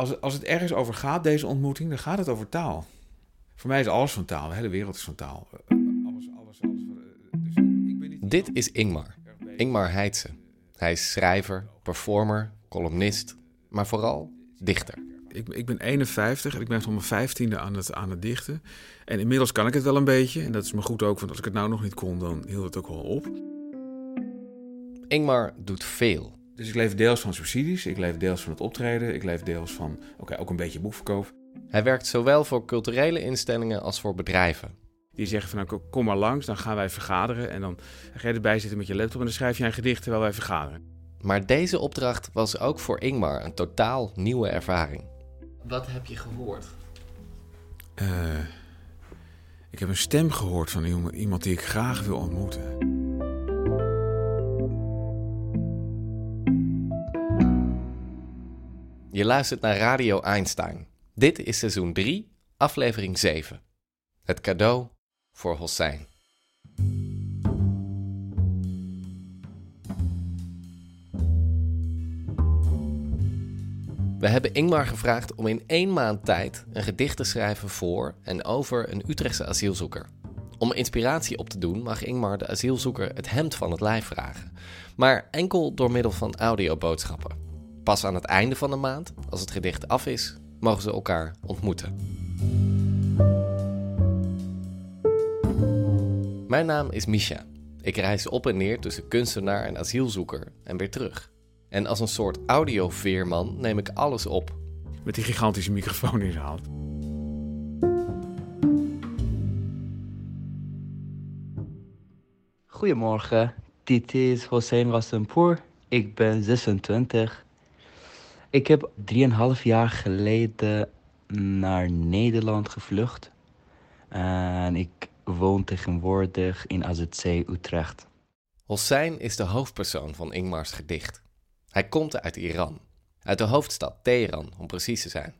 Als, als het ergens over gaat, deze ontmoeting, dan gaat het over taal. Voor mij is alles van taal. De hele wereld is van taal. Eh, Alles, alles, alles. eh, Dus ik ben niet Dit is Ingmar. Ingmar Heitse. Hij is schrijver, performer, columnist, maar vooral dichter. Ik, ik ben 51 en ik ben van mijn vijftiende aan het, aan het dichten. En inmiddels kan ik het wel een beetje. En dat is me goed ook, want als ik het nou nog niet kon, dan hield het ook wel op. Ingmar doet veel. Dus ik leef deels van subsidies, ik leef deels van het optreden, ik leef deels van, oké, ook een beetje boekverkoop. Hij werkt zowel voor culturele instellingen als voor bedrijven. Die zeggen van, nou, kom maar langs, dan gaan wij vergaderen. En dan ga je erbij zitten met je laptop en dan schrijf je een gedicht terwijl wij vergaderen. Maar deze opdracht was ook voor Ingmar een totaal nieuwe ervaring. Wat heb je gehoord? Eh, ik heb een stem gehoord van iemand- iemand die ik graag wil ontmoeten. Je luistert naar Radio Einstein. Dit is seizoen 3, aflevering 7. Het cadeau voor Hossein. We hebben Ingmar gevraagd om in één maand tijd een gedicht te schrijven voor en over een Utrechtse asielzoeker. Om inspiratie op te doen mag Ingmar de asielzoeker het hemd van het lijf vragen, maar enkel door middel van audioboodschappen. Pas aan het einde van de maand, als het gedicht af is, mogen ze elkaar ontmoeten. Mijn naam is Misha. Ik reis op en neer tussen kunstenaar en asielzoeker en weer terug. En als een soort audioveerman neem ik alles op. Met die gigantische microfoon in zijn hand. Goedemorgen, dit is Hossein Wassempoor. Ik ben 26. Ik heb 3,5 jaar geleden naar Nederland gevlucht. En ik woon tegenwoordig in AZC Utrecht. Hossein is de hoofdpersoon van Ingmars gedicht. Hij komt uit Iran, uit de hoofdstad Teheran om precies te zijn.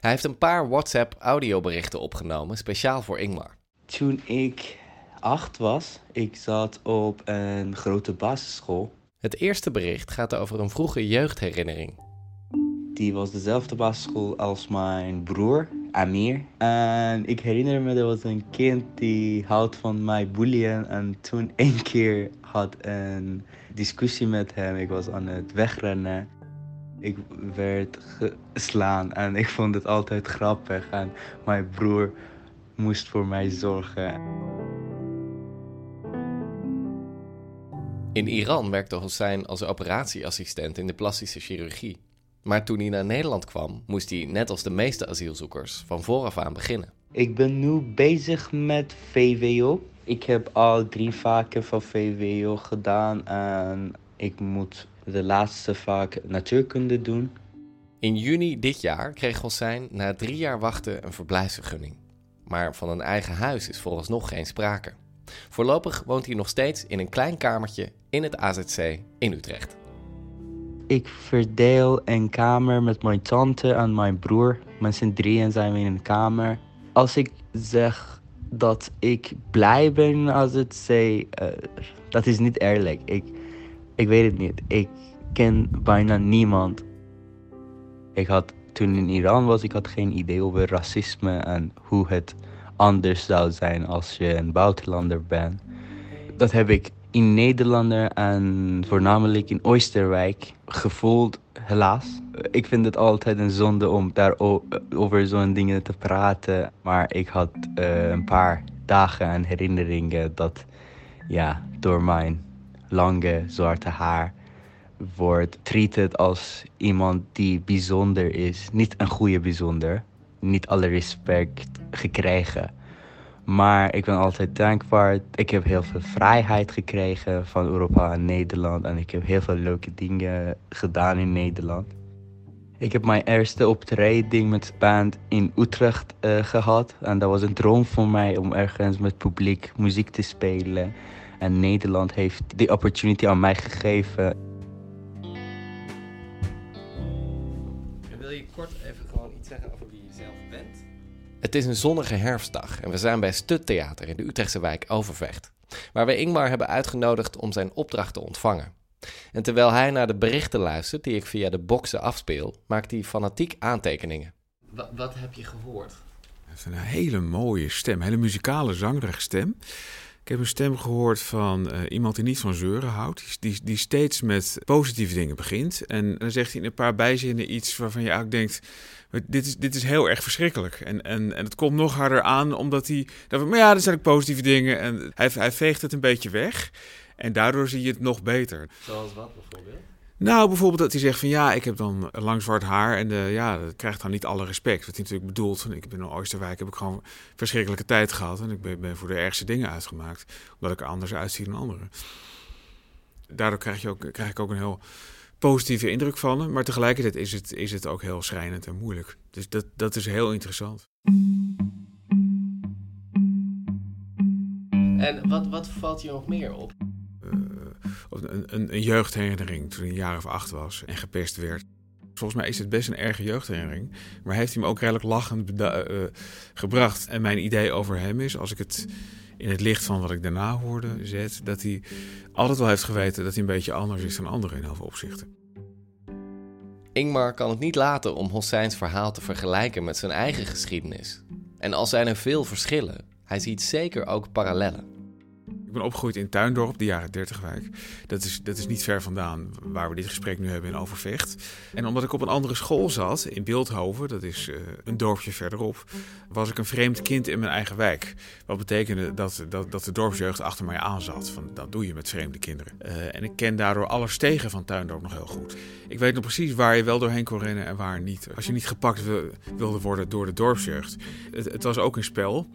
Hij heeft een paar WhatsApp-audioberichten opgenomen speciaal voor Ingmar. Toen ik acht was, ik zat op een grote basisschool. Het eerste bericht gaat over een vroege jeugdherinnering. Die was dezelfde basisschool als mijn broer, Amir. En ik herinner me, er was een kind die houdt van mij boeien. En toen één keer had een discussie met hem. Ik was aan het wegrennen. Ik werd geslaan en ik vond het altijd grappig. En mijn broer moest voor mij zorgen. In Iran werkte Hossein als operatieassistent in de plastische chirurgie. Maar toen hij naar Nederland kwam, moest hij, net als de meeste asielzoekers, van vooraf aan beginnen. Ik ben nu bezig met VWO. Ik heb al drie vakken van VWO gedaan en ik moet de laatste vak natuurkunde doen. In juni dit jaar kreeg Hossein na drie jaar wachten een verblijfsvergunning. Maar van een eigen huis is vooralsnog geen sprake. Voorlopig woont hij nog steeds in een klein kamertje in het AZC in Utrecht. Ik verdeel een kamer met mijn tante en mijn broer. Met z'n drieën zijn we in een kamer. Als ik zeg dat ik blij ben als het zei, eh, dat is niet eerlijk. Ik, ik weet het niet. Ik ken bijna niemand. Ik had toen in Iran was, ik had geen idee over racisme en hoe het anders zou zijn als je een buitenlander bent. Dat heb ik in Nederland en voornamelijk in Oosterwijk gevoeld, helaas. Ik vind het altijd een zonde om daar o- over zo'n dingen te praten. Maar ik had eh, een paar dagen en herinneringen dat ja, door mijn lange zwarte haar wordt treated als iemand die bijzonder is. Niet een goede bijzonder. Niet alle respect gekregen. Maar ik ben altijd dankbaar. Ik heb heel veel vrijheid gekregen van Europa en Nederland. En ik heb heel veel leuke dingen gedaan in Nederland. Ik heb mijn eerste optreden met de band in Utrecht eh, gehad. En dat was een droom voor mij om ergens met publiek muziek te spelen. En Nederland heeft die opportunity aan mij gegeven. Het is een zonnige herfstdag en we zijn bij Stut Theater in de Utrechtse wijk Overvecht. Waar we Ingmar hebben uitgenodigd om zijn opdracht te ontvangen. En terwijl hij naar de berichten luistert die ik via de boxen afspeel, maakt hij fanatiek aantekeningen. Wat, wat heb je gehoord? Hij heeft een hele mooie stem, een hele muzikale, zangerige stem. Ik heb een stem gehoord van eh, iemand die niet van zeuren houdt. Die, die, die steeds met positieve dingen begint. En dan zegt hij in een paar bijzinnen iets waarvan je eigenlijk denkt... Dit is, dit is heel erg verschrikkelijk. En, en, en het komt nog harder aan omdat hij... dat- Maar ja, er zijn ook positieve dingen. En hij, hij veegt het een beetje weg. En daardoor zie je het nog beter. Zoals wat bijvoorbeeld? Nou, bijvoorbeeld dat hij zegt van ja, ik heb dan lang zwart haar en eh, ja, dat krijgt dan niet alle respect. Wat hij natuurlijk bedoelt. Ik ben in Oosterwijk, heb ik gewoon verschrikkelijke tijd gehad en ik ben, ben voor de ergste dingen uitgemaakt, omdat ik er anders uitzie dan anderen. Daardoor krijg, je ook, krijg ik ook een heel positieve indruk van hem, maar tegelijkertijd is het, is het ook heel schrijnend en moeilijk. Dus dat, dat is heel interessant. En wat, wat valt je nog meer op? Eh, een, een, een jeugdherinnering toen hij een jaar of acht was en gepest werd. Volgens mij is het best een erge jeugdherinnering. Maar heeft hij me ook redelijk lachend beda- eh, gebracht. En mijn idee over hem is, als ik het in het licht van wat ik daarna hoorde zet, dat hij altijd wel heeft geweten dat hij een beetje anders is dan anderen in heel opzichten. Ingmar kan het niet laten om Hosseins verhaal te vergelijken met zijn eigen geschiedenis. En al zijn er veel verschillen, hij ziet zeker ook parallellen. Ik ben opgegroeid in Tuindorp, de jaren 30 wijk. Dat is, dat is niet ver vandaan waar we dit gesprek nu hebben in Overvecht. En omdat ik op een andere school zat, in Beeldhoven, dat is eh, een dorpje verderop, was ik een vreemd kind in mijn eigen wijk. Wat betekende dat, dat, dat de dorpsjeugd achter mij aan zat. Van, dat doe je met vreemde kinderen. Eh, en ik ken daardoor alle stegen van Tuindorp nog heel goed. Ik weet nog precies waar je wel doorheen kon rennen en waar niet. Als je niet gepakt wil- wilde worden door de dorpsjeugd. Het, het was ook een spel.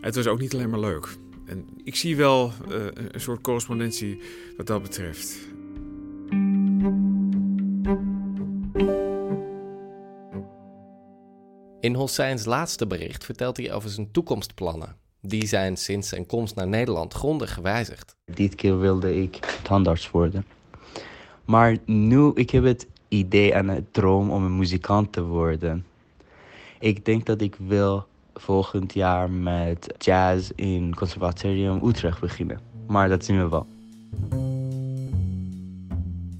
Het was ook niet alleen maar leuk. En ik zie wel eh, een soort correspondentie wat dat betreft. In Hosseins laatste bericht vertelt hij over zijn toekomstplannen. Die zijn sinds zijn komst naar Nederland grondig gewijzigd. Dit keer wilde ik tandarts worden. Maar nu ik heb het idee en het droom om een muzikant te worden. Ik denk dat ik wil volgend jaar met jazz in Conservatorium Utrecht beginnen. Maar dat zien we wel.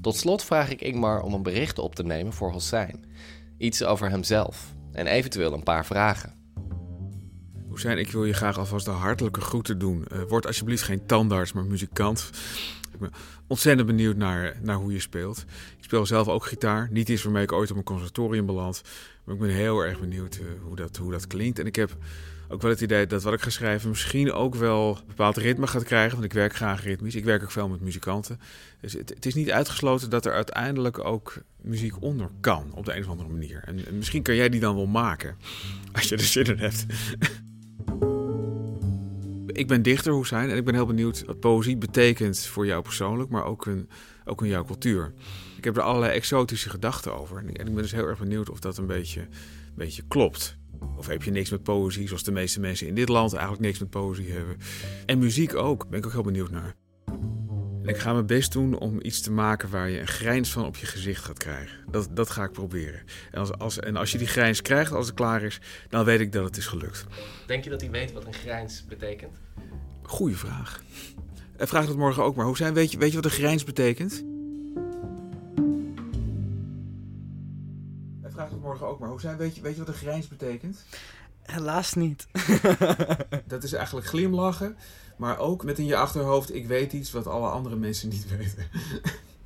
Tot slot vraag ik Ingmar om een bericht op te nemen voor Hossein. Iets over hemzelf en eventueel een paar vragen. Hoesijn, ik wil je graag alvast de hartelijke groeten doen. Eh, word alsjeblieft geen tandarts, maar muzikant. Ik ben ontzettend benieuwd naar, naar hoe je speelt. Ik speel zelf ook gitaar. Niet iets waarmee ik ooit op een conservatorium beland. Maar ik ben heel erg benieuwd eh, hoe, dat, hoe dat klinkt. En ik heb ook wel het idee dat wat ik ga schrijven misschien ook wel een bepaald ritme gaat krijgen. Want ik werk graag ritmisch. Ik werk ook veel met muzikanten. Dus het, het is niet uitgesloten dat er uiteindelijk ook muziek onder kan. Op de een of andere manier. En, en misschien kan jij die dan wel maken. Als je er zin in hebt. Ik ben dichter, Hoesijn, en ik ben heel benieuwd wat poëzie betekent voor jou persoonlijk, maar ook in, ook in jouw cultuur. Ik heb er allerlei exotische gedachten over. En ik en ik ben dus heel erg benieuwd of dat een beetje, een beetje klopt. Of heb je niks met poëzie, zoals de meeste mensen in dit land eigenlijk niks met poëzie hebben. En muziek ook, ben ik ook heel benieuwd naar. En ik ga mijn best doen om iets te maken waar je een grijns van op je gezicht gaat krijgen. Dat, dat ga ik proberen. En als, als, en als je die grijns krijgt, als het klaar is, dan weet ik dat het is gelukt. Denk je dat hij weet wat een grijns betekent? Goeie vraag. En vraag dat morgen ook maar. Hoe zijn, weet, je, weet je wat een grijns betekent? En vraag dat morgen ook maar. Hoe zijn, weet, je, weet je wat een grijns betekent? Helaas niet. Dat is eigenlijk glimlachen, maar ook met in je achterhoofd: ik weet iets wat alle andere mensen niet weten.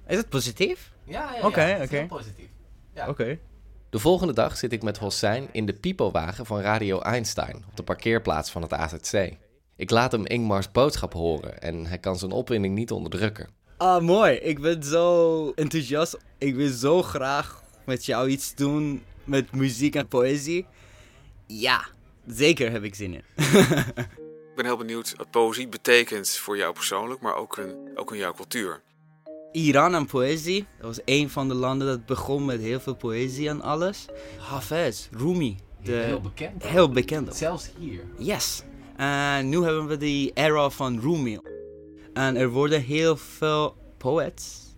Is het positief? Ja, ja, is oké. positief. Oké. De volgende dag zit ik met Hossein in de pipowagen van Radio Einstein op de parkeerplaats van het AZC. Ik laat hem Ingmars boodschap horen en hij kan zijn opwinding niet onderdrukken. Ah, mooi. Ik ben zo enthousiast. Ik wil zo graag met jou iets doen met muziek en poëzie. Ja, zeker heb ik zin in. Ik ben heel benieuwd wat poëzie betekent voor jou persoonlijk, maar ook in, ook in jouw cultuur. Iran en poëzie. Dat was een van de landen dat begon met heel veel poëzie en alles. Hafez, Rumi. De, Heel bekend. heel bekend. Zelfs hier. Yes. En nu hebben we die era van Rumi. En er worden heel veel poets,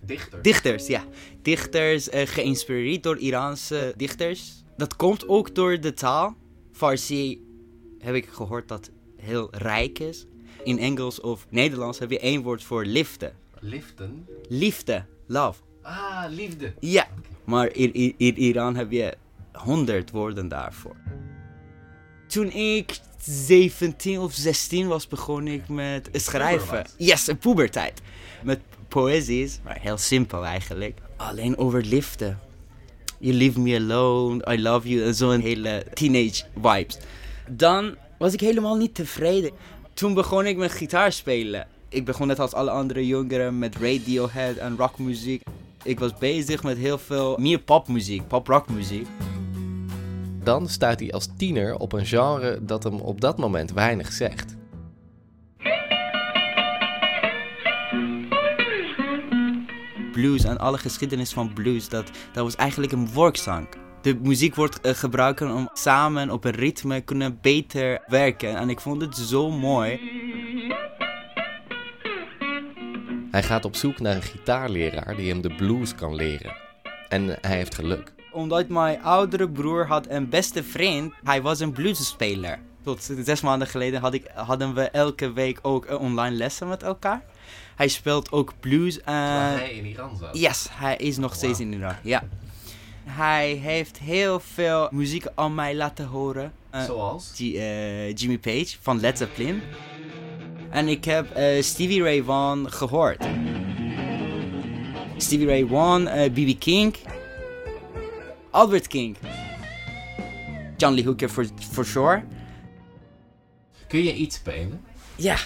Dichter. dichters, ja. Dichters eh, geïnspireerd door Iraanse dichters. Dat komt ook door de taal. Farsi heb ik gehoord dat heel rijk is. In Engels of Nederlands heb je één woord voor liefde. Liften. Liefde, love. Ah, liefde. Ja, maar in, in, in Iran heb je honderd woorden daarvoor. Toen ik 17 of 16 was, begon ik met schrijven. Yes, een puberteit. Met poëzies, maar heel simpel eigenlijk. Alleen over liefde. You leave me alone, I love you. En zo'n hele teenage vibes. Dan was ik helemaal niet tevreden. Toen begon ik met gitaar spelen. Ik begon net als alle andere jongeren met Radiohead en rockmuziek. Ik was bezig met heel veel meer popmuziek, pop-rockmuziek. Dan stuit hij als tiener op een genre dat hem op dat moment weinig zegt. Blues en alle geschiedenis van blues, dat, dat was eigenlijk een volkszang. De muziek wordt eh, gebruikt om samen op een ritme kunnen beter werken. En ik vond het zo mooi. Hij gaat op zoek naar een gitaarleraar die hem de blues kan leren. En hij heeft geluk. Omdat mijn oudere broer had een beste vriend. Hij was een bluesspeler. Tot zes maanden geleden had ik, hadden we elke week ook eh, online lessen met elkaar. Hij speelt ook blues. en in Iran zat. Yes, hij is nog steeds in Iran. Ja. Hij heeft heel veel muziek aan mij laten horen. Eh, Zoals? G- eh, Jimmy Page van Led Zeppelin. En ik heb eh, Stevie Ray Vaughan gehoord. Stevie Ray Vaughan, B.B. King, Albert King, John Lee Hooker for, for sure. Kun je iets spelen? Ja.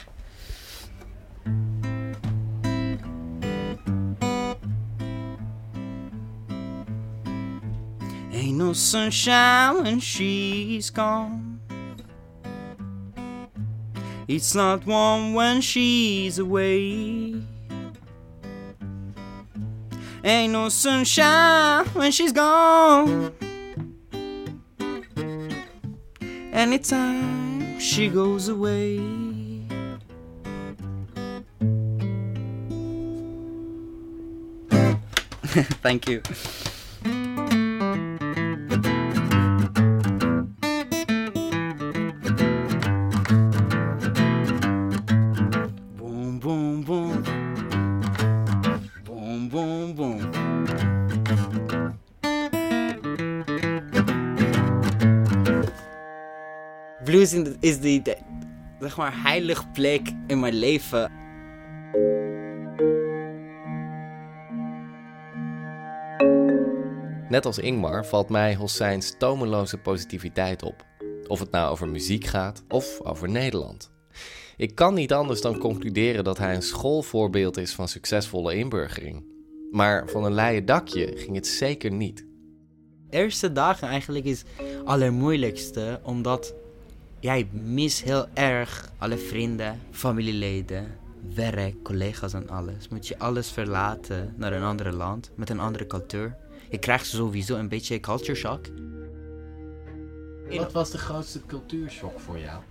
Sunshine when she's gone. It's not warm when she's away. Ain't no sunshine when she's gone. Anytime she goes away. Thank you. De- is die, de, zeg maar, heilig plek in mijn leven. Net als Ingmar valt mij Hossein's tomeloze positiviteit op. Of het nou over muziek gaat of over Nederland. Ik kan niet anders dan concluderen dat hij een schoolvoorbeeld is van succesvolle inburgering. Maar van een leien dakje ging het zeker niet. eerste dagen eigenlijk is het allermoeilijkste, omdat jij mis heel erg alle vrienden, familieleden, werk, collega's en alles. Moet je alles verlaten naar een ander land, met een andere cultuur. Je krijgt sowieso een beetje culture shock. Wat was de grootste cultuurshock voor jou?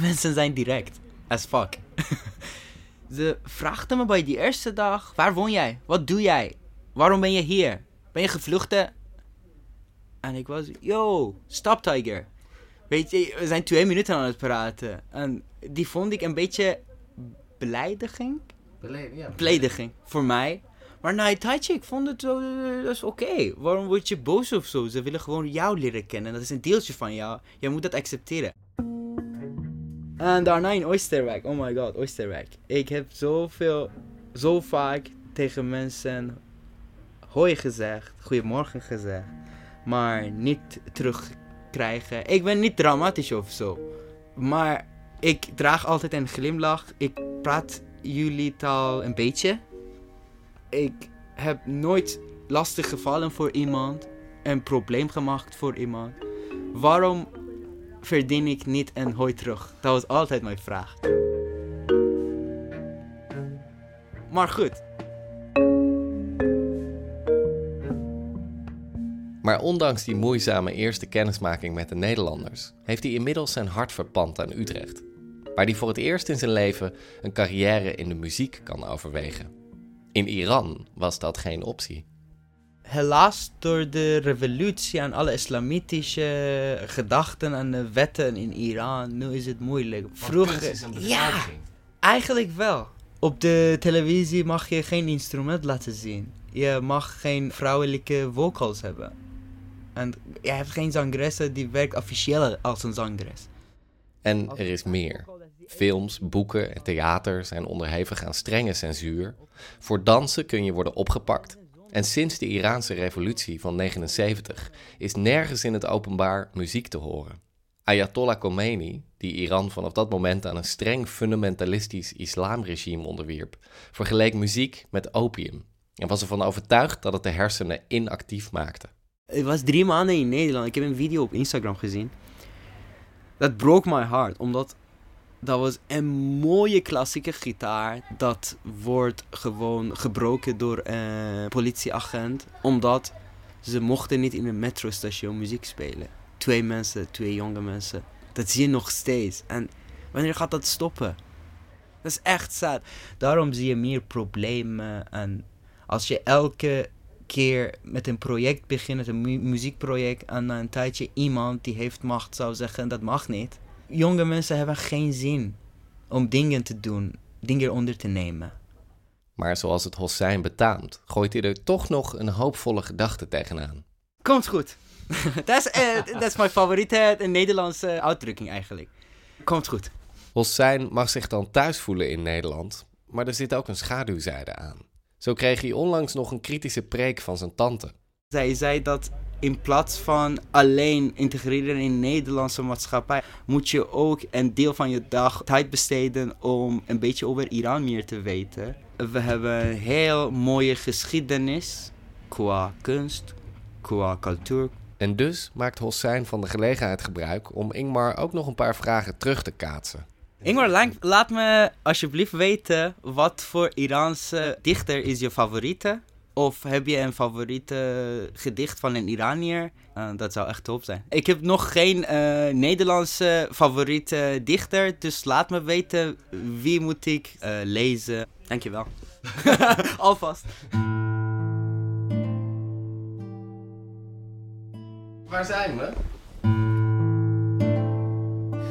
Mensen zijn direct, as fuck. Ze vraagden me bij die eerste dag, waar woon jij? Wat doe jij? Waarom ben je hier? Ben je gevluchten? En ik was, yo, stop Tiger. Weet je, we zijn twee minuten aan het praten. En die vond ik een beetje belediging. Ja, Belediging voor mij. Maar na een tijdje, ik vond het zo, eh, dat is oké. Waarom word je boos of zo? Ze willen gewoon jou leren kennen. Dat is een deeltje van jou. Jij moet dat accepteren. En daarna in Oosterwijk. Oh my god, Oosterwijk. Ik heb zoveel, zo vaak tegen mensen hoi gezegd, goedemorgen gezegd. Maar niet terugkrijgen. Ik ben niet dramatisch of zo. Maar ik draag altijd een glimlach. Ik praat jullie taal een beetje. Ik heb nooit lastig gevallen voor iemand. Een probleem gemaakt voor iemand. Waarom verdien ik niet een hoi terug? Dat was altijd mijn vraag. Maar goed. Maar ondanks die moeizame eerste kennismaking met de Nederlanders, heeft hij inmiddels zijn hart verpand aan Utrecht. Waar hij voor het eerst in zijn leven een carrière in de muziek kan overwegen. In Iran was dat geen optie. Helaas door de revolutie en alle islamitische gedachten en wetten in Iran, nu is het moeilijk. Vroeger, ja, eigenlijk wel. Op de televisie mag je geen instrument laten zien. Je mag geen vrouwelijke vocals hebben. En je hebt geen zangeressen die werkt officieel als een zangeres. En er is meer. Films, boeken en theater zijn onderhevig aan strenge censuur. Voor dansen kun je worden opgepakt. En sinds de Iraanse revolutie van 79 is nergens in het openbaar muziek te horen. Ayatollah Khomeini, die Iran vanaf dat moment aan een streng fundamentalistisch islamregime onderwierp, vergeleek muziek met opium en was ervan overtuigd dat het de hersenen inactief maakte. Ik was drie maanden in Nederland. Ik heb een video op Instagram gezien. Dat broke my heart, omdat dat was een mooie klassieke gitaar. Dat wordt gewoon gebroken door een politieagent, omdat ze mochten niet in een metrostation muziek spelen. Twee mensen, twee jonge mensen. Dat zie je nog steeds. En wanneer gaat dat stoppen? Dat is echt sad. Daarom zie je meer problemen. En als je elke keer met een project begint, met een mu- muziekproject, en na een tijdje iemand die heeft macht zou zeggen dat mag niet. Jonge mensen hebben geen zin om dingen te doen, dingen onder te nemen. Maar zoals het Hossein betaamt, gooit hij er toch nog een hoopvolle gedachte tegenaan. Komt goed. Dat is, eh, dat is mijn favoriete eh, Nederlandse uitdrukking eigenlijk. Komt goed. Hossein mag zich dan thuis voelen in Nederland, maar er zit ook een schaduwzijde aan. Zo kreeg hij onlangs nog een kritische preek van zijn tante. Zij zei dat in plaats van alleen integreren in de Nederlandse maatschappij, moet je ook een deel van je dag tijd besteden om een beetje over Iran meer te weten. We hebben een heel mooie geschiedenis qua kunst, qua cultuur. En dus maakt Hossein van de gelegenheid gebruik om Ingmar ook nog een paar vragen terug te kaatsen. Ingmar, la- laat me alsjeblieft weten wat voor Iraanse dichter is je favoriete? Of heb je een favoriete gedicht van een Iranier? Eh, dat zou echt top zijn. Ik heb nog geen eh, Nederlandse favoriete dichter, dus laat me weten wie moet ik eh, lezen. Dankjewel. Alvast. Waar zijn we?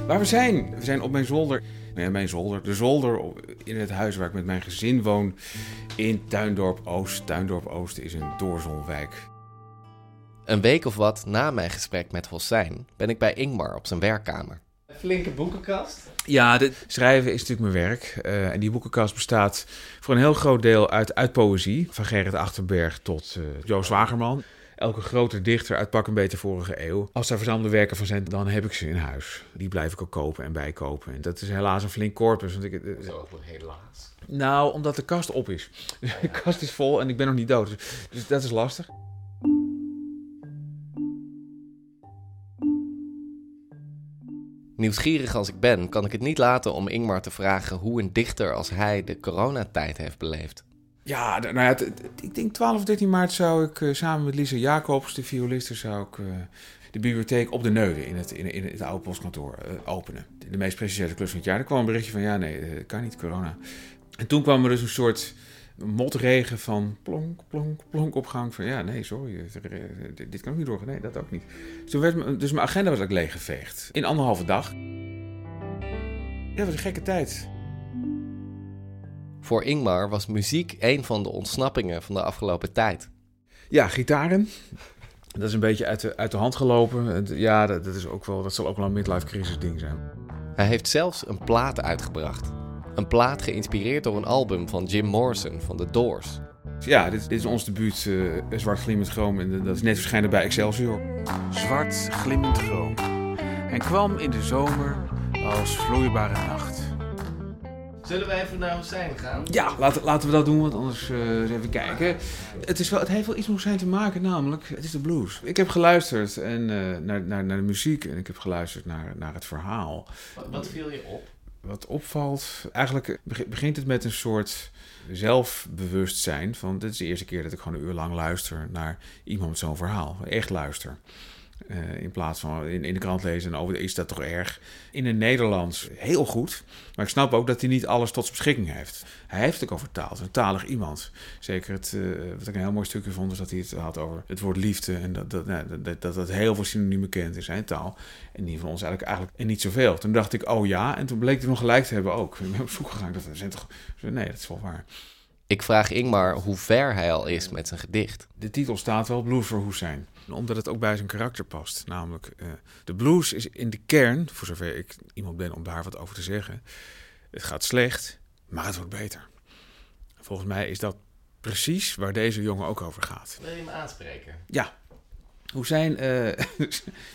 Waar we zijn? We zijn op mijn zolder. Nee, mijn zolder. De zolder op- in het huis waar ik met mijn gezin woon. In Tuindorp Oost. Tuindorp Oost is een doorzonwijk. Een week of wat na mijn gesprek met Hossein ben ik bij Ingmar op zijn werkkamer. Een flinke boekenkast. Ja, de, schrijven is natuurlijk mijn werk. Eh, en die boekenkast bestaat voor een heel groot deel uit, uit poëzie. Van Gerrit Achterberg tot eh Jo Zwagerman. Elke grote dichter uit pak een beetje vorige eeuw. Als daar verzamelde werken van zijn, dan heb ik ze in huis. Die blijf ik ook kopen en bijkopen. En dat is helaas een flink corpus. Want ik, eh, helaas. nou, omdat de kast op is. De kast is vol en ik ben nog niet dood. Dus, dus dat is lastig. Nieuwsgierig als ik ben, kan ik het niet laten om Ingmar te vragen hoe een dichter als hij de coronatijd heeft beleefd. Ja, nou ja, ik denk 12 of 13 maart zou ik eh, samen met Lisa Jacobs, de violiste, zou ik eh, de bibliotheek op de Neude in het, in, in het oude postkantoor eh, openen. De, meest precieze klus van het jaar. Er kwam een berichtje van ja, nee, dat kan niet, corona. En toen kwam er dus een soort motregen van plonk, plonk, plonk op gang. Van ja, nee, sorry, dit- kan ook niet doorgaan. Nee, dat ook niet. Dus, dus mijn agenda was ook leeggeveegd. In anderhalve dag. Ja, dat een gekke tijd. Voor Ingmar was muziek een van de ontsnappingen van de afgelopen tijd. Ja, gitaren. Dat is een beetje uit de, uit de hand gelopen. Ja, dat, dat, is ook wel, dat zal ook wel een midlife crisis ding zijn. Hij heeft zelfs een plaat uitgebracht. Een plaat geïnspireerd door een album van Jim Morrison van The Doors. Ja, dit, dit is ons debuut, eh Zwart Glimmend Chroom. En dat is net verschijnen bij Excelsior. zwart glimmend groom. En kwam in de zomer als vloeibare nacht. Zullen we even naar Hossein gaan? Ja, laten, laten we dat doen, want anders eh, eens even kijken. Het, is wel, het heeft wel iets met zijn te maken, namelijk, het is de blues. Ik heb geluisterd en, eh, naar, naar, naar de muziek en ik heb geluisterd naar, naar het verhaal. Wat viel je op? Wat opvalt, eigenlijk beg- begint het met een soort zelfbewustzijn van dit is de eerste keer dat ik gewoon een uur lang luister naar iemand met zo'n verhaal. Echt luister. Eh, in plaats van in, de krant lezen en over is dat toch erg. In het Nederlands heel goed. Maar ik snap ook dat hij niet alles tot zijn beschikking heeft. Hij heeft het ook over taal. Een talig iemand. Zeker het, eh, wat ik een heel mooi stukje vond, is dat hij het had over het woord liefde. En dat dat, nou, dat, dat, dat heel veel synoniemen kent in zijn taal. En die van ons eigenlijk, eigenlijk en niet zoveel. Toen dacht ik, oh ja. En toen bleek hij nog gelijk te hebben ook. Ik ben op zoek gegaan. Dat zijn toch, nee, dat is wel waar. Ik vraag Ingmar hoe ver hij al is met zijn gedicht. De titel staat wel Blues voor Hussein. Omdat het ook bij zijn karakter past. Namelijk, eh, de blues is in de kern, voor zover ik iemand ben om daar wat over te zeggen. Het gaat slecht, maar het wordt beter. Volgens mij is dat precies waar deze jongen ook over gaat. Wil je hem aanspreken? Ja. Hussein, eh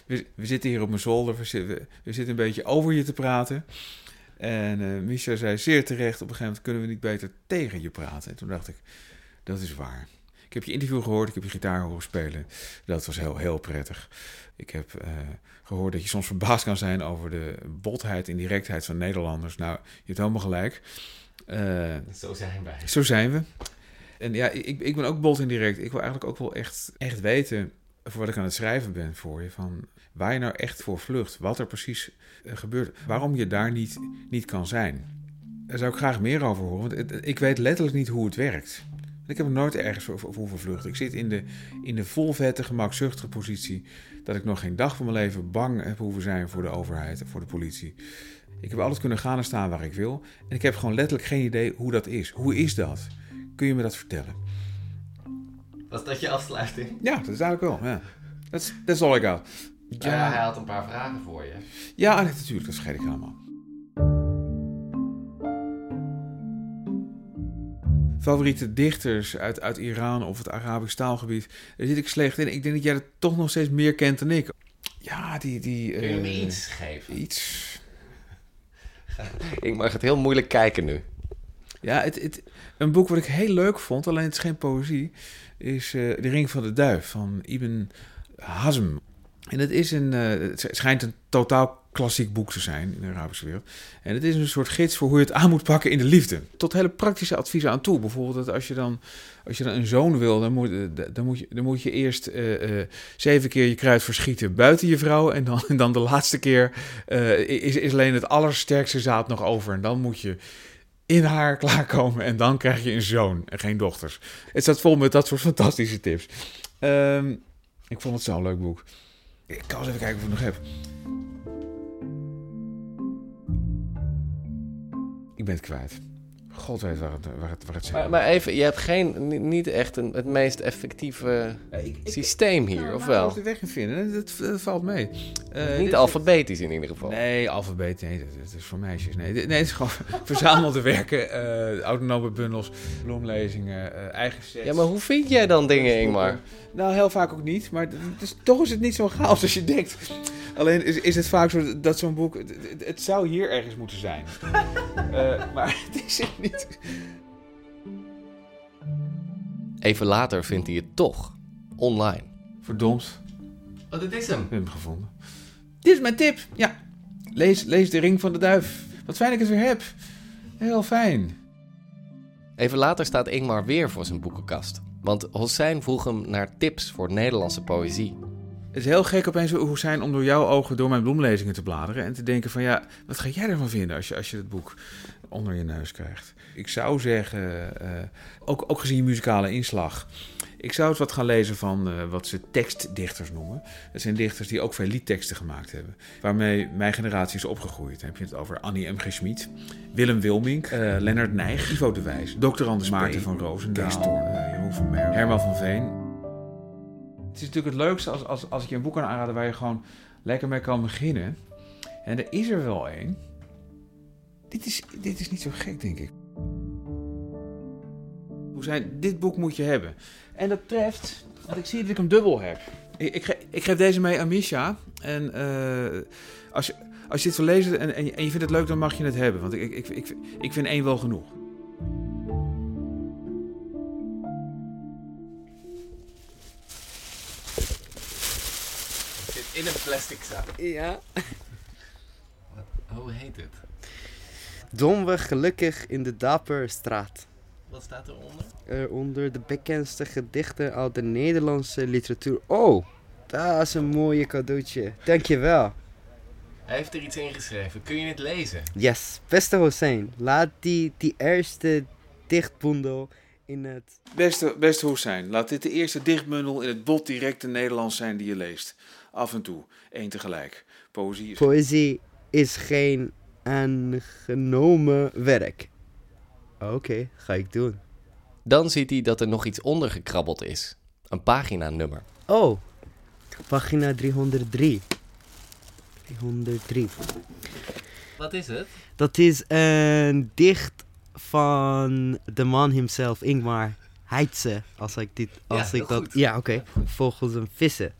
we, we zitten hier op mijn zolder. We, we zitten een beetje over je te praten. En Misha zei zeer terecht, op een gegeven moment kunnen we niet beter tegen je praten. En toen dacht ik, dat is waar. Ik heb je interview gehoord, ik heb je gitaar horen spelen. Dat was heel, heel prettig. Ik heb eh, gehoord dat je soms verbaasd kan zijn over de botheid en directheid van Nederlanders. Nou, je hebt helemaal gelijk. Eh, Zo zijn wij. zo zijn we. En ja, ik, ik ben ook bot en direct. Ik wil eigenlijk ook wel echt, echt weten, voor wat ik aan het schrijven ben voor je, van waar je nou echt voor vlucht. Wat er precies eh, gebeurt. Waarom je daar niet, niet kan zijn. Daar zou ik graag meer over horen, want het- ik weet letterlijk niet hoe het werkt. Ik heb er nooit ergens voor, hoeven vluchten. Ik zit in de, in de volvette, gemakzuchtige positie dat ik nog geen dag van mijn leven bang heb hoeven zijn voor de overheid en voor de politie. Ik heb altijd kunnen gaan en staan waar ik wil. En ik heb gewoon letterlijk geen idee hoe dat is. Hoe is dat? Kun je me dat vertellen? Was dat je afsluiting? Ja, dat is eigenlijk wel. Ja. Dat is dat is all I got. Ja, hij had een paar vragen voor je. Ja, nee, natuurlijk. Dat vergeet ik helemaal. Favoriete dichters uit, uit Iran of het Arabisch taalgebied. Daar zit ik slecht in. Ik denk dat jij dat toch nog steeds meer kent dan ik. Ja, die... die Kun je me eh, iets geven? Iets. Ingmar gaat heel moeilijk kijken nu. Ja, het, het, een boek wat ik heel leuk vond, alleen het is geen poëzie, is eh, De Ring van de Duif van Ibn Hazm. En het, is een, eh, schijnt een totaal klassiek boek te zijn in de Arabische wereld. En het is een soort gids voor hoe je het aan moet pakken in de liefde. Tot hele praktische adviezen aan toe. Bijvoorbeeld dat als je dan, als je dan een zoon wil, dan moet, eh, dan moet, je, dan moet je eerst eh, zeven keer je kruid verschieten buiten je vrouw. En dan, dan de laatste keer is, is alleen het allersterkste zaad nog over. En dan moet je in haar klaarkomen en dan krijg je een zoon en geen dochters. Het staat vol met dat soort fantastische tips. Ehm, ik vond het zo'n leuk boek. Ik kan eens even kijken of ik nog heb. Ik ben het kwijt. God weet waar het, waar het, waar het zit. Maar, maar even, je hebt geen, ni- niet echt een, het meest effectieve systeem hier, of wel? Ik de weg in vinden. Dat, dat valt mee. Eh, Niet alfabetisch in ieder geval. Nee, alfabet, nee, dat, dat is voor meisjes. Nee, dit- nee het is gewoon verzamelde werken, eh, autonome bundels, bloemlezingen, eh, eigen sets. Ja, maar hoe vind jij dan dingen, Ingmar? Nou, heel vaak ook niet, maar het is, toch is het niet zo chaos als je denkt. Alleen is, is het vaak zo dat zo'n boek, het, zou hier ergens moeten zijn. Eh, maar het is het niet. Even later vindt hij het toch online. Verdomd, Oh, dit is hem. ik heb hem gevonden. Dit is mijn tip, ja. Lees, lees De Ring van de Duif. Wat fijn dat ik het weer heb. Heel fijn. Even later staat Ingmar weer voor zijn boekenkast. Want Hossein vroeg hem naar tips voor Nederlandse poëzie. Het is heel gek opeens hoe zijn om door jouw ogen door mijn bloemlezingen te bladeren. En te denken van ja, wat ga jij ervan vinden als je, als je het boek onder je neus krijgt. Ik zou zeggen, eh, ook, ook gezien je muzikale inslag. Ik zou eens wat gaan lezen van eh, wat ze tekstdichters noemen. Dat zijn dichters die ook veel liedteksten gemaakt hebben. Waarmee mijn generatie is opgegroeid. Dan heb je het over Annie M. G. Schmid, Willem Wilmink, eh, Lennart Nijg, Ivo de Wijs, Dr. Anders Maarten van Roosendaal, Jeroen van Herman van Veen. Het is natuurlijk het leukste als, als, als ik je een boek kan aanraden waar je gewoon lekker mee kan beginnen. En er is er wel één. Dit is, dit is niet zo gek, denk ik. Hoe zijn, dit boek moet je hebben. En dat treft, want ik zie dat ik hem dubbel heb. Ik, ik, ik geef deze mee aan Misha. En eh, als, je, als je dit wil lezen en, en, je, vindt het leuk, dan mag je het hebben. Want ik, ik, ik, ik vind één wel genoeg. In een plastic zak. Ja. Hoe heet het? Domweg gelukkig in de Dapperstraat. Wat staat eronder? Eronder de bekendste gedichten uit de Nederlandse literatuur. Oh, dat is een mooie cadeautje. Dankjewel. Hij heeft er iets in geschreven. Kun je het lezen? Yes, beste Hossein, laat die, die eerste dichtbundel in het... Beste, beste Hoesijn, laat dit de eerste dichtbundel in het bot directe Nederlands zijn die je leest. Af en toe, één tegelijk. Poëzie is... Poëzie is geen aangenomen werk. Oké, ga ik doen. Dan ziet hij dat er nog iets onder gekrabbeld is. Een paginanummer. Oh, pagina 303. 303. Wat is het? Dat is een dicht van de man himself, Ingmar Heitse. Als ik dit, Ja, als heel ik dat, goed. ja, oké. Vogels en vissen.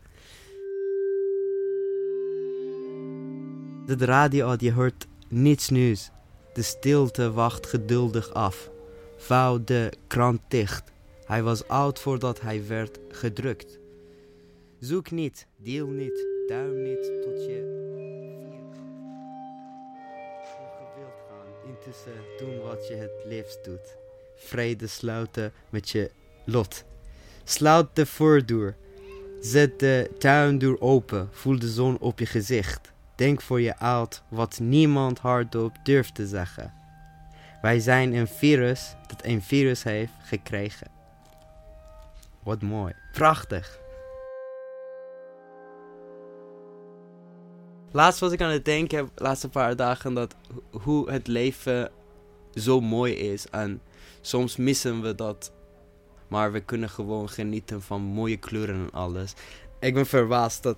De radio, je hoort niets nieuws. De stilte wacht geduldig af. Vouw de krant dicht. Hij was oud voordat hij werd gedrukt. Zoek niet, deel niet, duim niet tot je. Intussen doen wat je het liefst doet. Vrede sluiten met je lot. Sluit de voordeur. Zet de tuindeur open. Voel de zon op je gezicht. Denk voor je oud wat niemand hardop durft te zeggen. Wij zijn een virus dat een virus heeft gekregen. Wat mooi. Prachtig. Laatst was ik aan het denken, de laatste paar dagen, dat ho- hoe het leven zo mooi is. En soms missen we dat. Maar we kunnen gewoon genieten van mooie kleuren en alles. Ik ben verbaasd dat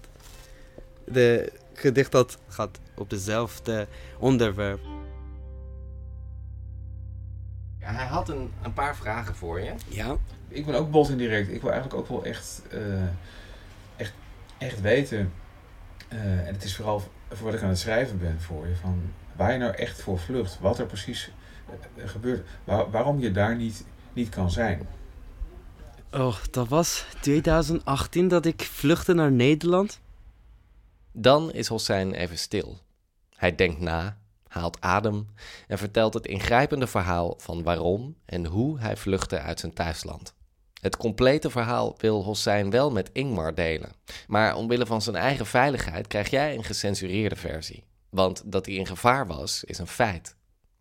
de gedicht dat gaat op dezelfde onderwerp. Ja, hij had een, een paar vragen voor je. Ja. Ik ben ook bot indirect. Ik wil eigenlijk ook wel echt, eh, echt, echt weten. eh, en het is vooral voor wat ik aan het schrijven ben voor je. Van waar je nou echt voor vlucht. Wat er precies eh, gebeurt. Waar- waarom je daar niet, niet kan zijn. Oh, dat was 2018 dat ik vluchtte naar Nederland. Dan is Hossein even stil. Hij denkt na, haalt adem en vertelt het ingrijpende verhaal van waarom en hoe hij vluchtte uit zijn thuisland. Het complete verhaal wil Hossein wel met Ingmar delen, maar omwille van zijn eigen veiligheid krijg jij een gecensureerde versie. Want dat hij in gevaar was, is een feit.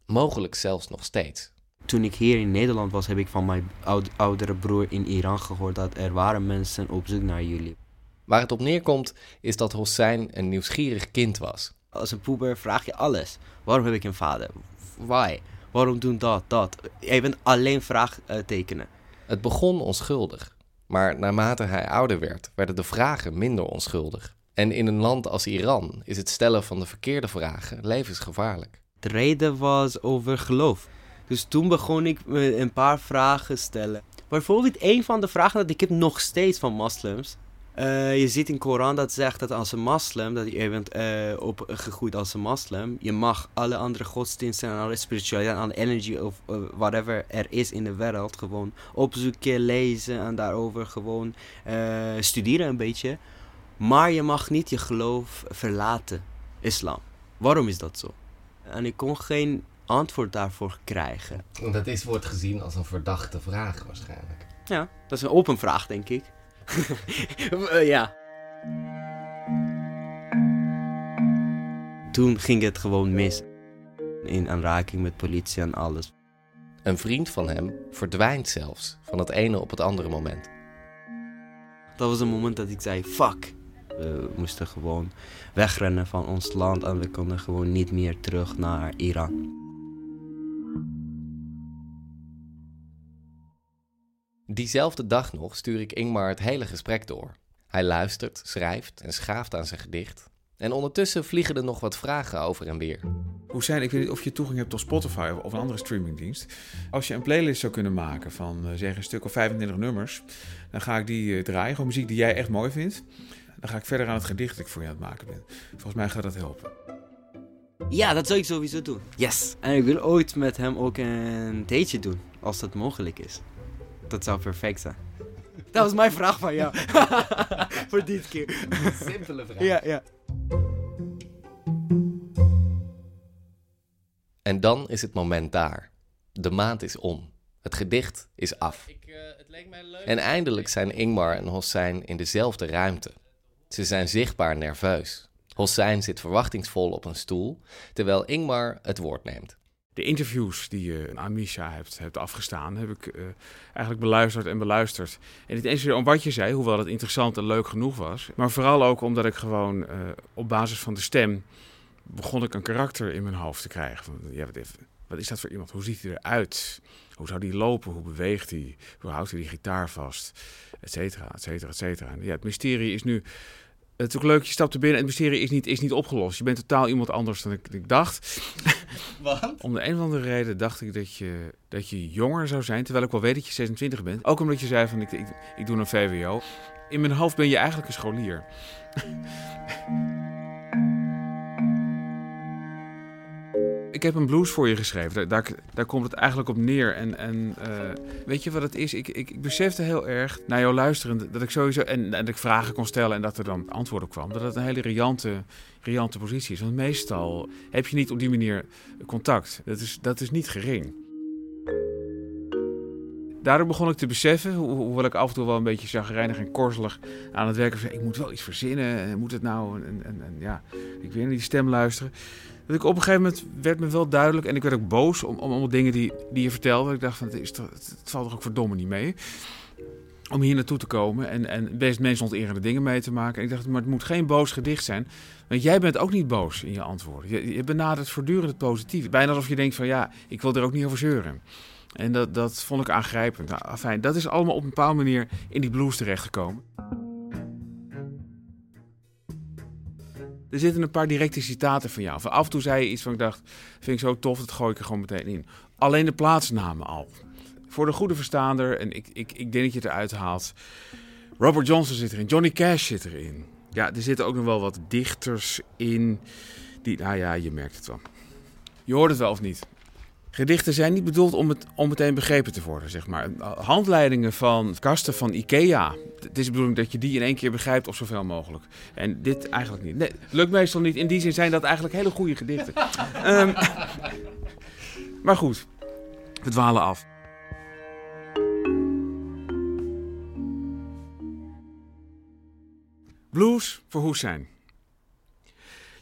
Mogelijk zelfs nog steeds. Toen ik hier in Nederland was, heb ik van mijn oud- oudere broer in Iran gehoord dat er waren mensen op zoek naar jullie. Waar het op neerkomt, is dat Hossein een nieuwsgierig kind was. Als een poeber vraag je alles. Waarom heb ik een vader? Why? Waarom doen dat, dat? Je bent alleen vraagtekenen. Het begon onschuldig, maar naarmate hij ouder werd, werden de vragen minder onschuldig. En in een land als Iran is het stellen van de verkeerde vragen levensgevaarlijk. De reden was over geloof. Dus toen begon ik me een paar vragen stellen. Bijvoorbeeld een van de vragen dat ik heb nog steeds van moslims. Eh, je ziet in de Koran dat zegt dat als een moslim, dat je bent eh, opgegroeid als een moslim, je mag alle andere godsdiensten en alle spiritualiteit en alle energy of whatever er is in de wereld gewoon opzoeken, lezen en daarover gewoon eh, studeren een beetje. Maar je mag niet je geloof verlaten, islam. Waarom is dat zo? En ik kon geen antwoord daarvoor krijgen. Dat is, wordt gezien als een verdachte vraag waarschijnlijk. Ja, dat is een open vraag, denk ik. Eh, ja. Toen ging het gewoon mis. In aanraking met politie en alles. Een vriend van hem verdwijnt zelfs van het ene op het andere moment. Dat was een moment dat ik zei, fuck. We moesten gewoon wegrennen van ons land en we konden gewoon niet meer terug naar Iran. Diezelfde dag nog stuur ik Ingmar het hele gesprek door. Hij luistert, schrijft en schaaft aan zijn gedicht. En ondertussen vliegen er nog wat vragen over en weer. Hoe zijn, ik weet niet of je toegang hebt tot Spotify of, een andere streamingdienst. Als je een playlist zou kunnen maken van eh, zeg een stuk of 25 nummers, dan ga ik die eh, draaien. Gewoon muziek die jij echt mooi vindt. Dan ga ik verder aan het gedicht dat ik voor je aan het maken ben. Volgens mij gaat dat helpen. Ja, dat zou ik sowieso doen. Yes. En ik wil ooit met hem ook een dateje doen, als dat mogelijk is. Dat zou perfect zijn. Dat was mijn vraag van jou. Voor dit keer. Simpele vraag. Ja, ja. En dan is het moment daar. De maand is om. Het gedicht is af. En eindelijk zijn Ingmar en Hossein in dezelfde ruimte. Ze zijn zichtbaar nerveus. Hossein zit verwachtingsvol op een stoel, terwijl Ingmar het woord neemt. De interviews die je aan Misha hebt, hebt afgestaan, heb ik eh, eigenlijk beluisterd en beluisterd. En niet eens om wat je zei, hoewel het interessant en leuk genoeg was. Maar vooral ook omdat ik gewoon eh, op basis van de stem begon ik een karakter in mijn hoofd te krijgen. Van, ja, wat, wat is dat voor iemand? Hoe ziet hij eruit? Hoe zou hij lopen? Hoe beweegt hij? Hoe houdt hij die gitaar vast? Etcetera, etcetera, etcetera. Ja, het mysterie is nu het is ook leuk, je stapt er binnen en het mysterie is niet, is niet opgelost. Je bent totaal iemand anders dan ik, ik dacht. Wat? Om de een of andere reden dacht ik dat je, dat je jonger zou zijn, terwijl ik wel weet dat je 26 bent. Ook omdat je zei van ik, ik, ik doe een VWO. In mijn hoofd ben je eigenlijk een scholier. ik heb een blues voor je geschreven. Daar, daar, komt het eigenlijk op neer. En, en uh, weet je wat het is? Ik, ik, ik besefte heel erg naar jou luisteren dat ik sowieso. En, dat ik vragen kon stellen en dat er dan antwoord op kwam. Dat het een hele riante, riante positie is. Want meestal heb je niet op die manier contact. Dat is, dat is niet gering. Daardoor begon ik te beseffen, ho hoewel ik af en toe wel een beetje zagrijnig en korzelig aan het werken. Ik moet wel iets verzinnen. Moet het nou? En, en, ja, ik wil naar die stem luisteren. Dat ik op een gegeven moment werd me wel duidelijk en ik werd ook boos om, om allemaal dingen die, die je vertelde. Ik dacht van, het, is toch, het, valt toch ook verdomme niet mee. Om hier naartoe te komen en, en best mensen onterende dingen mee te maken. En ik dacht, maar het moet geen boos gedicht zijn. Want jij bent ook niet boos in je antwoorden. Je, je benadert voortdurend het positieve. Bijna alsof je denkt van, ja, ik wil er ook niet over zeuren. En dat, dat vond ik aangrijpend. Nou, fijn, dat is allemaal op een bepaalde manier in die blues terechtgekomen. Er zitten een paar directe citaten van jou. Van af en toe zei je iets van ik dacht, vind ik zo tof, dat gooi ik er gewoon meteen in. Alleen de plaatsnamen al. Voor de goede verstaander, en ik, ik, ik denk dat je het eruit haalt. Robert Johnson zit erin, Johnny Cash zit erin. Ja, er zitten ook nog wel wat dichters in. Die, nou ja, je merkt het wel. Je hoort het wel of niet. Gedichten zijn niet bedoeld om, het, om meteen begrepen te worden, zeg maar. Handleidingen van kasten van Ikea. Het is de bedoeling dat je die in één keer begrijpt of zoveel mogelijk. En dit eigenlijk niet. Nee, lukt meestal niet. In die zin zijn dat eigenlijk hele goede gedichten. um, maar goed, we dwalen af. Blues voor Hussein.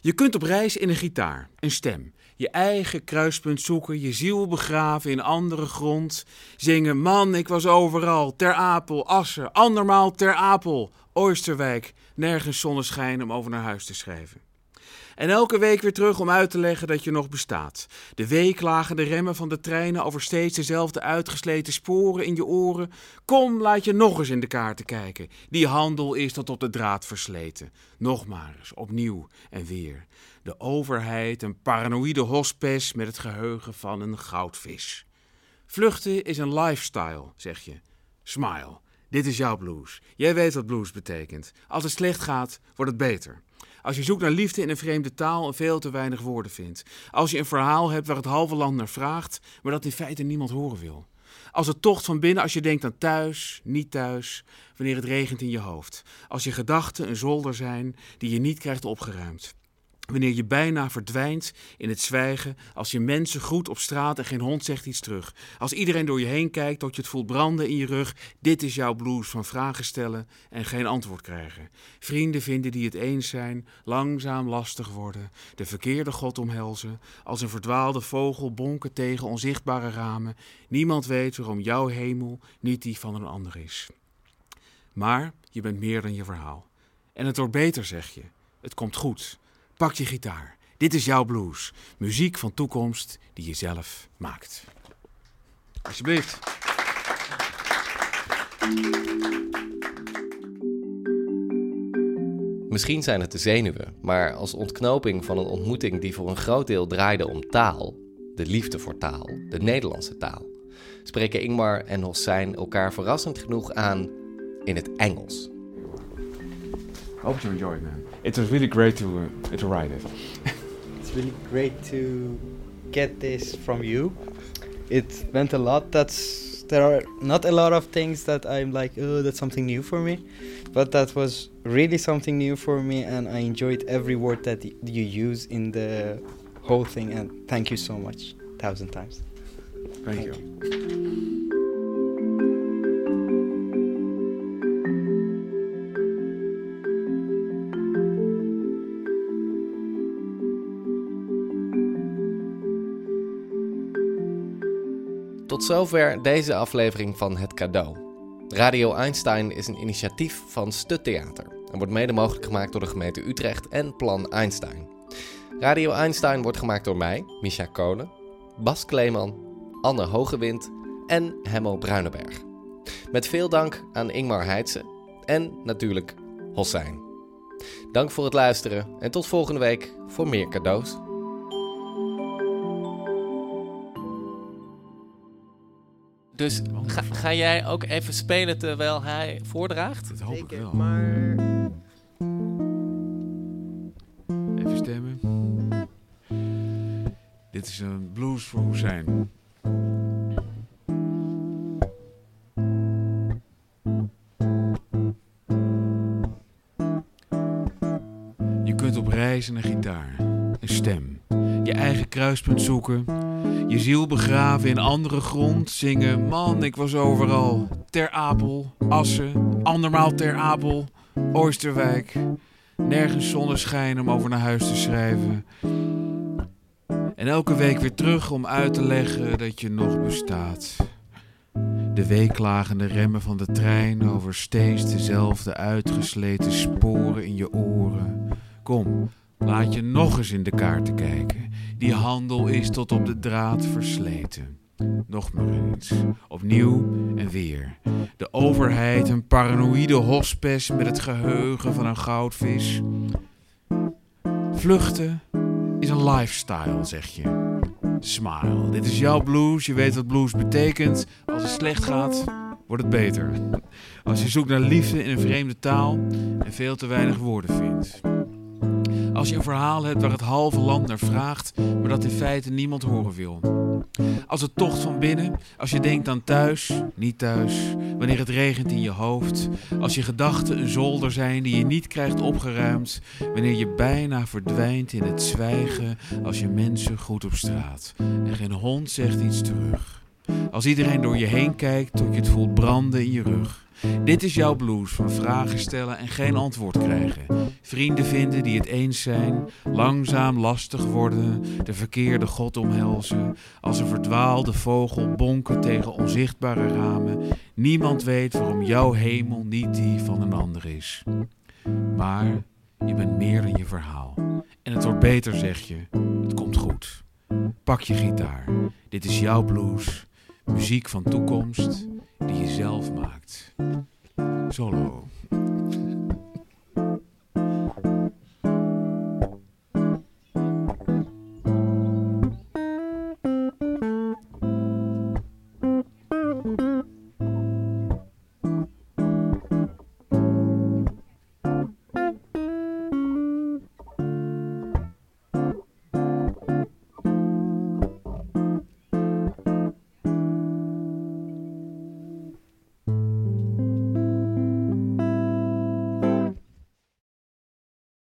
Je kunt op reis in een gitaar, een stem je eigen kruispunt zoeken, je ziel begraven in andere grond. Zingen, man, ik was overal, ter Apel, Assen, andermaal ter Apel, Oosterwijk, nergens zonneschijn om over naar huis te schrijven. En elke week weer terug om uit te leggen dat je nog bestaat. De week lagen de remmen van de treinen over steeds dezelfde uitgesleten sporen in je oren. Kom, laat je nog eens in de kaarten kijken. Die handel is tot op de draad versleten. Nog maar eens, opnieuw en weer. De overheid, een paranoïde hospes met het geheugen van een goudvis. Vluchten is een lifestyle, zeg je. Smile. Dit is jouw blues. Jij weet wat blues betekent. Als het slecht gaat, wordt het beter. Als je zoekt naar liefde in een vreemde taal en veel te weinig woorden vindt. Als je een verhaal hebt waar het halve land naar vraagt, maar dat in feite niemand horen wil. Als het tocht van binnen, als je denkt aan thuis, niet thuis, wanneer het regent in je hoofd. Als je gedachten een zolder zijn die je niet krijgt opgeruimd. Wanneer je bijna verdwijnt in het zwijgen, als je mensen groet op straat en geen hond zegt iets terug. Als iedereen door je heen kijkt tot je het voelt branden in je rug. Dit is jouw blues van vragen stellen en geen antwoord krijgen. Vrienden vinden die het eens zijn, langzaam lastig worden. De verkeerde God omhelzen, als een verdwaalde vogel bonken tegen onzichtbare ramen. Niemand weet waarom jouw hemel niet die van een ander is. Maar je bent meer dan je verhaal. En het wordt beter, zeg je. Het komt goed. Pak je gitaar. Dit is jouw blues. Muziek van toekomst die je zelf maakt. Alsjeblieft. Misschien zijn het de zenuwen, maar als ontknoping van een ontmoeting die voor een groot deel draaide om taal, de liefde voor taal, de Nederlandse taal, spreken Ingmar en Hossein elkaar verrassend genoeg aan in het Engels. Hope you enjoy it, man. It was really great to uh, to write it. it's really great to get this from you. It meant a lot. That's there are not a lot of things that I'm like, oh, that's something new for me, but that was really something new for me, and I enjoyed every word that you use in the whole thing. And thank you so much, thousand times. Dankjewel. Tot zover deze aflevering van Het Cadeau. Radio Einstein is een initiatief van Stut Theater en wordt mede mogelijk gemaakt door de gemeente Utrecht en Plan Einstein. Radio Einstein wordt gemaakt door mij, Misha Kolen, Bas Kleeman, Anne Hogewind en Hemmo Bruinenberg. Met veel dank aan Ingmar Heitse en natuurlijk Hossijn. Dank voor het luisteren en tot volgende week voor meer cadeaus. Dus ga, ga jij ook even spelen terwijl hij voordraagt? Dat hoop ik wel. Maar Even stemmen. Dit is een blues voor Hussein. Je kunt op reis naar gitaar, een stem, je eigen kruispunt zoeken, je ziel begraven in andere grond, zingen man ik was overal, Ter Apel, Assen, andermaal Ter Apel, Oosterwijk, nergens zonneschijn om over naar huis te schrijven. En elke week weer terug om uit te leggen dat je nog bestaat. De weeklagende remmen van de trein over steeds dezelfde uitgesleten sporen in je oren. Kom, laat je nog eens in de kaarten kijken. Die handel is tot op de draad versleten. Nog maar eens. Opnieuw en weer. De overheid, een paranoïde hospes met het geheugen van een goudvis. Vluchten is een lifestyle, zeg je. Smile. Dit is jouw blues. Je weet wat blues betekent. Als het slecht gaat, wordt het beter. Als je zoekt naar liefde in een vreemde taal en veel te weinig woorden vindt. Als je een verhaal hebt waar het halve land naar vraagt, maar dat in feite niemand horen wil. Als het tocht van binnen, als je denkt aan thuis, niet thuis, wanneer het regent in je hoofd, als je gedachten een zolder zijn die je niet krijgt opgeruimd, wanneer je bijna verdwijnt in het zwijgen als je mensen goed op straat en geen hond zegt iets terug. Als iedereen door je heen kijkt tot je het voelt branden in je rug. Dit is jouw blues van vragen stellen en geen antwoord krijgen. Vrienden vinden die het eens zijn, langzaam lastig worden, de verkeerde god omhelzen. Als een verdwaalde vogel bonken tegen onzichtbare ramen. Niemand weet waarom jouw hemel niet die van een ander is. Maar je bent meer dan je verhaal. En het wordt beter, zeg je. Het komt goed. Pak je gitaar. Dit is jouw blues. Muziek van toekomst die je zelf maakt. Solo.